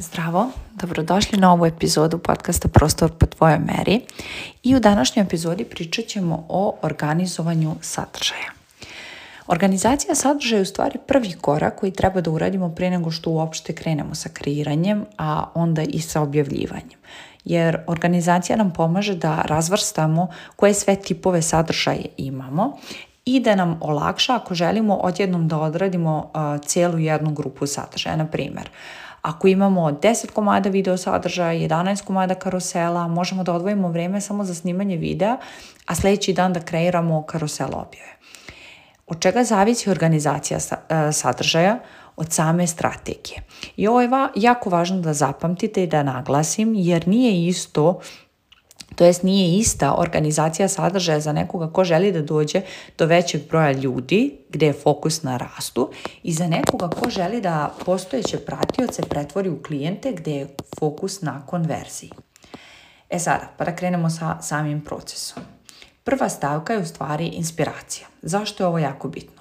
Zdravo, dobrodošli na ovu epizodu podcasta Prostor po tvojoj meri i u današnjoj epizodi pričat ćemo o organizovanju sadržaja. Organizacija sadržaja je u stvari prvi korak koji treba da uradimo prije nego što uopšte krenemo sa kreiranjem, a onda i sa objavljivanjem. Jer organizacija nam pomaže da razvrstamo koje sve tipove sadržaje imamo i da nam olakša ako želimo odjednom da odradimo cijelu jednu grupu sadržaja. Na primjer, ako imamo 10 komada video sadržaja, 11 komada karosela, možemo da odvojimo vrijeme samo za snimanje videa, a sljedeći dan da kreiramo karusel objave. Od čega zavisi organizacija e, sadržaja? Od same strategije. I ovo je jako važno da zapamtite i da naglasim, jer nije isto to jest nije ista organizacija sadržaja za nekoga ko želi da dođe do većeg broja ljudi, gdje je fokus na rastu, i za nekoga ko želi da postojeće pratioce pretvori u klijente gdje je fokus na konverziji. E sada, pa da krenemo sa samim procesom. Prva stavka je u stvari inspiracija. Zašto je ovo jako bitno?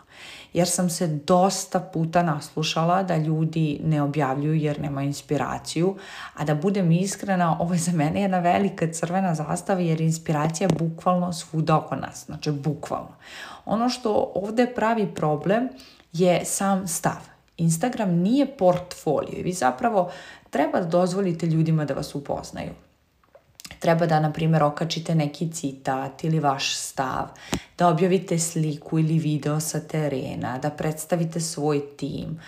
jer sam se dosta puta naslušala da ljudi ne objavljuju jer nema inspiraciju, a da budem iskrena, ovo je za mene jedna velika crvena zastava jer inspiracija je bukvalno svuda oko nas, znači bukvalno. Ono što ovdje pravi problem je sam stav. Instagram nije portfolio i vi zapravo treba da dozvolite ljudima da vas upoznaju treba da, na primjer, okačite neki citat ili vaš stav, da objavite sliku ili video sa terena, da predstavite svoj tim,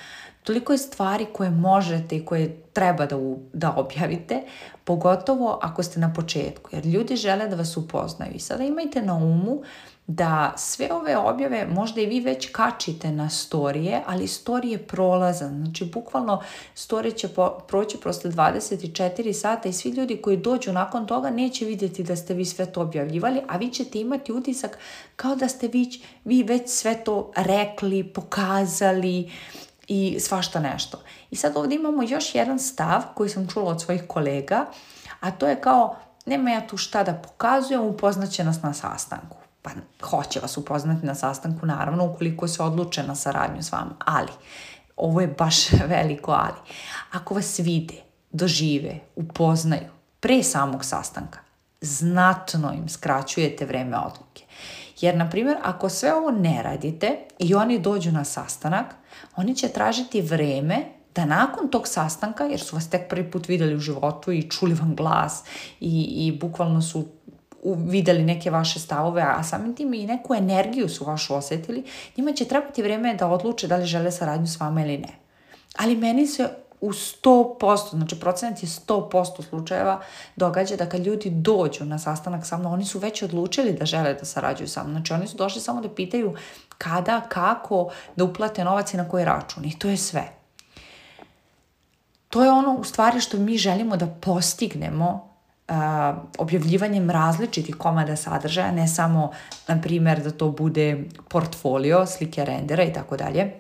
Toliko je stvari koje možete i koje treba da, da objavite, pogotovo ako ste na početku, jer ljudi žele da vas upoznaju. I sada imajte na umu da sve ove objave možda i vi već kačite na storije, ali storije prolazan. Znači, bukvalno storije će po, proći prosto 24 sata i svi ljudi koji dođu nakon toga neće vidjeti da ste vi sve to objavljivali, a vi ćete imati utisak kao da ste vi, vi već sve to rekli, pokazali, i svašta nešto. I sad ovdje imamo još jedan stav koji sam čula od svojih kolega, a to je kao nema ja tu šta da pokazujem, upoznaće nas na sastanku. Pa hoće vas upoznati na sastanku, naravno, ukoliko se odluče na saradnju s vama. Ali, ovo je baš veliko ali. Ako vas vide, dožive, upoznaju pre samog sastanka, znatno im skraćujete vreme odluke. Jer, na primjer, ako sve ovo ne radite i oni dođu na sastanak, oni će tražiti vreme da nakon tog sastanka, jer su vas tek prvi put vidjeli u životu i čuli vam glas i, i bukvalno su vidjeli neke vaše stavove, a samim tim i neku energiju su vašu osjetili, njima će trebati vreme da odluče da li žele saradnju s vama ili ne. Ali meni se u 100%, znači procenat je 100% slučajeva događa da kad ljudi dođu na sastanak sa mnom, oni su već odlučili da žele da sarađuju sa mnom. Znači oni su došli samo da pitaju kada, kako da uplate novac i na koji račun. I to je sve. To je ono u stvari što mi želimo da postignemo objavljivanjem različitih komada sadržaja, ne samo, na primjer, da to bude portfolio, slike rendera i tako dalje,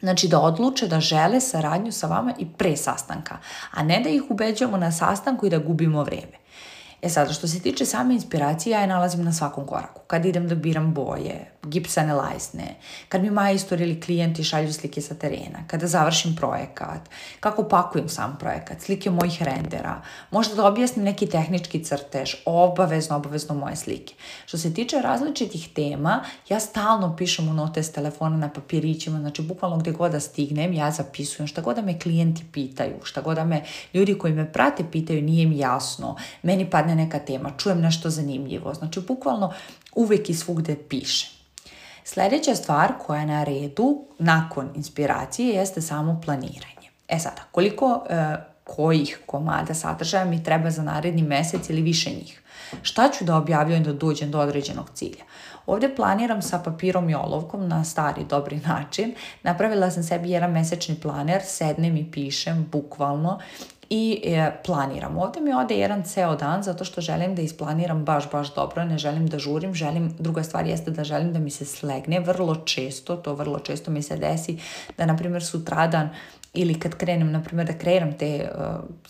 Znači da odluče da žele saradnju sa vama i pre sastanka, a ne da ih ubeđujemo na sastanku i da gubimo vrijeme. E sad, što se tiče same inspiracije, ja je nalazim na svakom koraku. Kad idem da biram boje, gipsane lajsne, kad mi majstor ili klijenti šalju slike sa terena, kada završim projekat, kako pakujem sam projekat, slike mojih rendera, možda da objasnim neki tehnički crtež, obavezno, obavezno moje slike. Što se tiče različitih tema, ja stalno pišem u note s telefona na papirićima, znači bukvalno gdje god da stignem, ja zapisujem šta god da me klijenti pitaju, šta god da me ljudi koji me prate pitaju, nije mi jasno, meni pa neka tema, čujem nešto zanimljivo. Znači, bukvalno uvijek i svugdje piše. Sljedeća stvar koja je na redu nakon inspiracije jeste samo planiranje. E sada, koliko e, kojih komada sadržaja mi treba za naredni mjesec ili više njih? Šta ću da objavljujem da dođem do određenog cilja? Ovdje planiram sa papirom i olovkom na stari dobri način. Napravila sam sebi jedan mjesečni planer, sednem i pišem bukvalno i e, planiram. Ovdje mi ode jedan ceo dan zato što želim da isplaniram baš, baš dobro, ne želim da žurim, želim, druga stvar jeste da želim da mi se slegne vrlo često, to vrlo često mi se desi da, na primjer, sutradan ili kad krenem, na primjer, da kreiram te, e,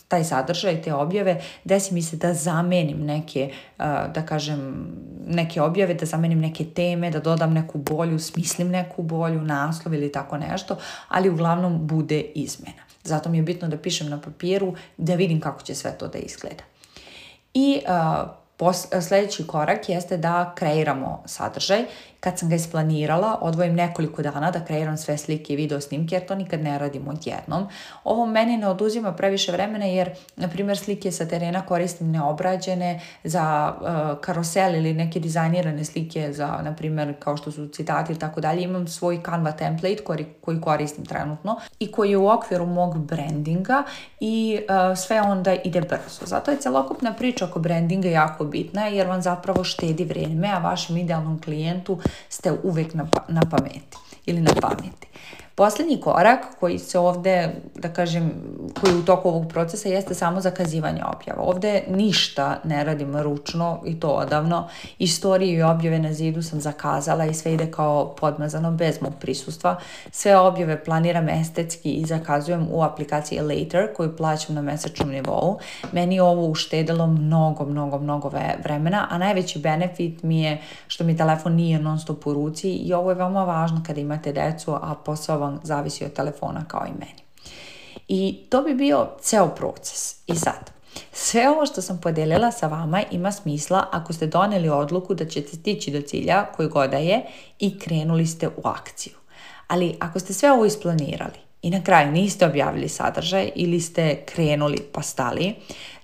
taj sadržaj, te objave, desi mi se da zamenim neke, e, da kažem, neke objave, da zamenim neke teme, da dodam neku bolju, smislim neku bolju, naslov ili tako nešto, ali uglavnom bude izmena. Zato mi je bitno da pišem na papiru da vidim kako će sve to da izgleda. I Pos, sljedeći korak jeste da kreiramo sadržaj. Kad sam ga isplanirala, odvojim nekoliko dana da kreiram sve slike i video snimke jer to nikad ne radimo jednom. Ovo meni ne oduzima previše vremena jer, na primjer, slike sa terena koristim neobrađene za uh, karosel ili neke dizajnirane slike za, na primjer, kao što su citati ili tako dalje. Imam svoj Canva template koji, koristim trenutno i koji je u okviru mog brandinga i e, sve onda ide brzo. Zato je celokupna priča oko brandinga jako bitna jer vam zapravo štedi vrijeme, a vašem idealnom klijentu ste uvijek na, pa, na pameti ili na pameti. Posljednji korak koji se ovdje, da kažem, koji je u toku ovog procesa jeste samo zakazivanje objava. Ovdje ništa ne radim ručno i to odavno. Istoriju i objave na zidu sam zakazala i sve ide kao podmazano bez mog prisustva. Sve objave planiram estetski i zakazujem u aplikaciji Later koju plaćam na mesečnom nivou. Meni je ovo uštedilo mnogo, mnogo, mnogo vremena, a najveći benefit mi je što mi telefon nije non stop u ruci i ovo je veoma važno kada imate decu, a posao on zavisi od telefona kao i meni. I to bi bio ceo proces. I sad, sve ovo što sam podijelila sa vama ima smisla ako ste doneli odluku da ćete stići do cilja koji god je i krenuli ste u akciju. Ali ako ste sve ovo isplanirali, i na kraju niste objavili sadržaj ili ste krenuli pa stali,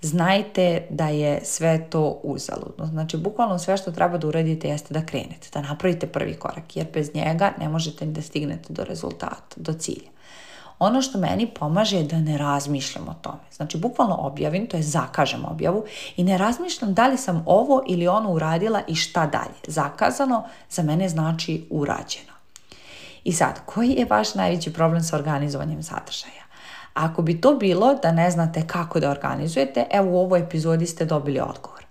znajte da je sve to uzaludno. Znači, bukvalno sve što treba da uradite jeste da krenete, da napravite prvi korak, jer bez njega ne možete ni da stignete do rezultata, do cilja. Ono što meni pomaže je da ne razmišljam o tome. Znači, bukvalno objavim, to je zakažem objavu i ne razmišljam da li sam ovo ili ono uradila i šta dalje. Zakazano za mene znači urađeno. I sad, koji je vaš najveći problem sa organizovanjem sadržaja? Ako bi to bilo da ne znate kako da organizujete, evo u ovoj epizodi ste dobili odgovor.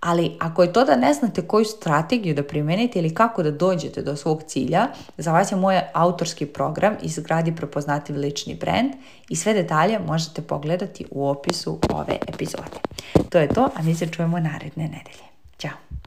Ali ako je to da ne znate koju strategiju da primenite ili kako da dođete do svog cilja, za vas je moj autorski program Izgradi prepoznativ lični brand i sve detalje možete pogledati u opisu ove epizode. To je to, a mi se čujemo naredne nedelje. Ćao!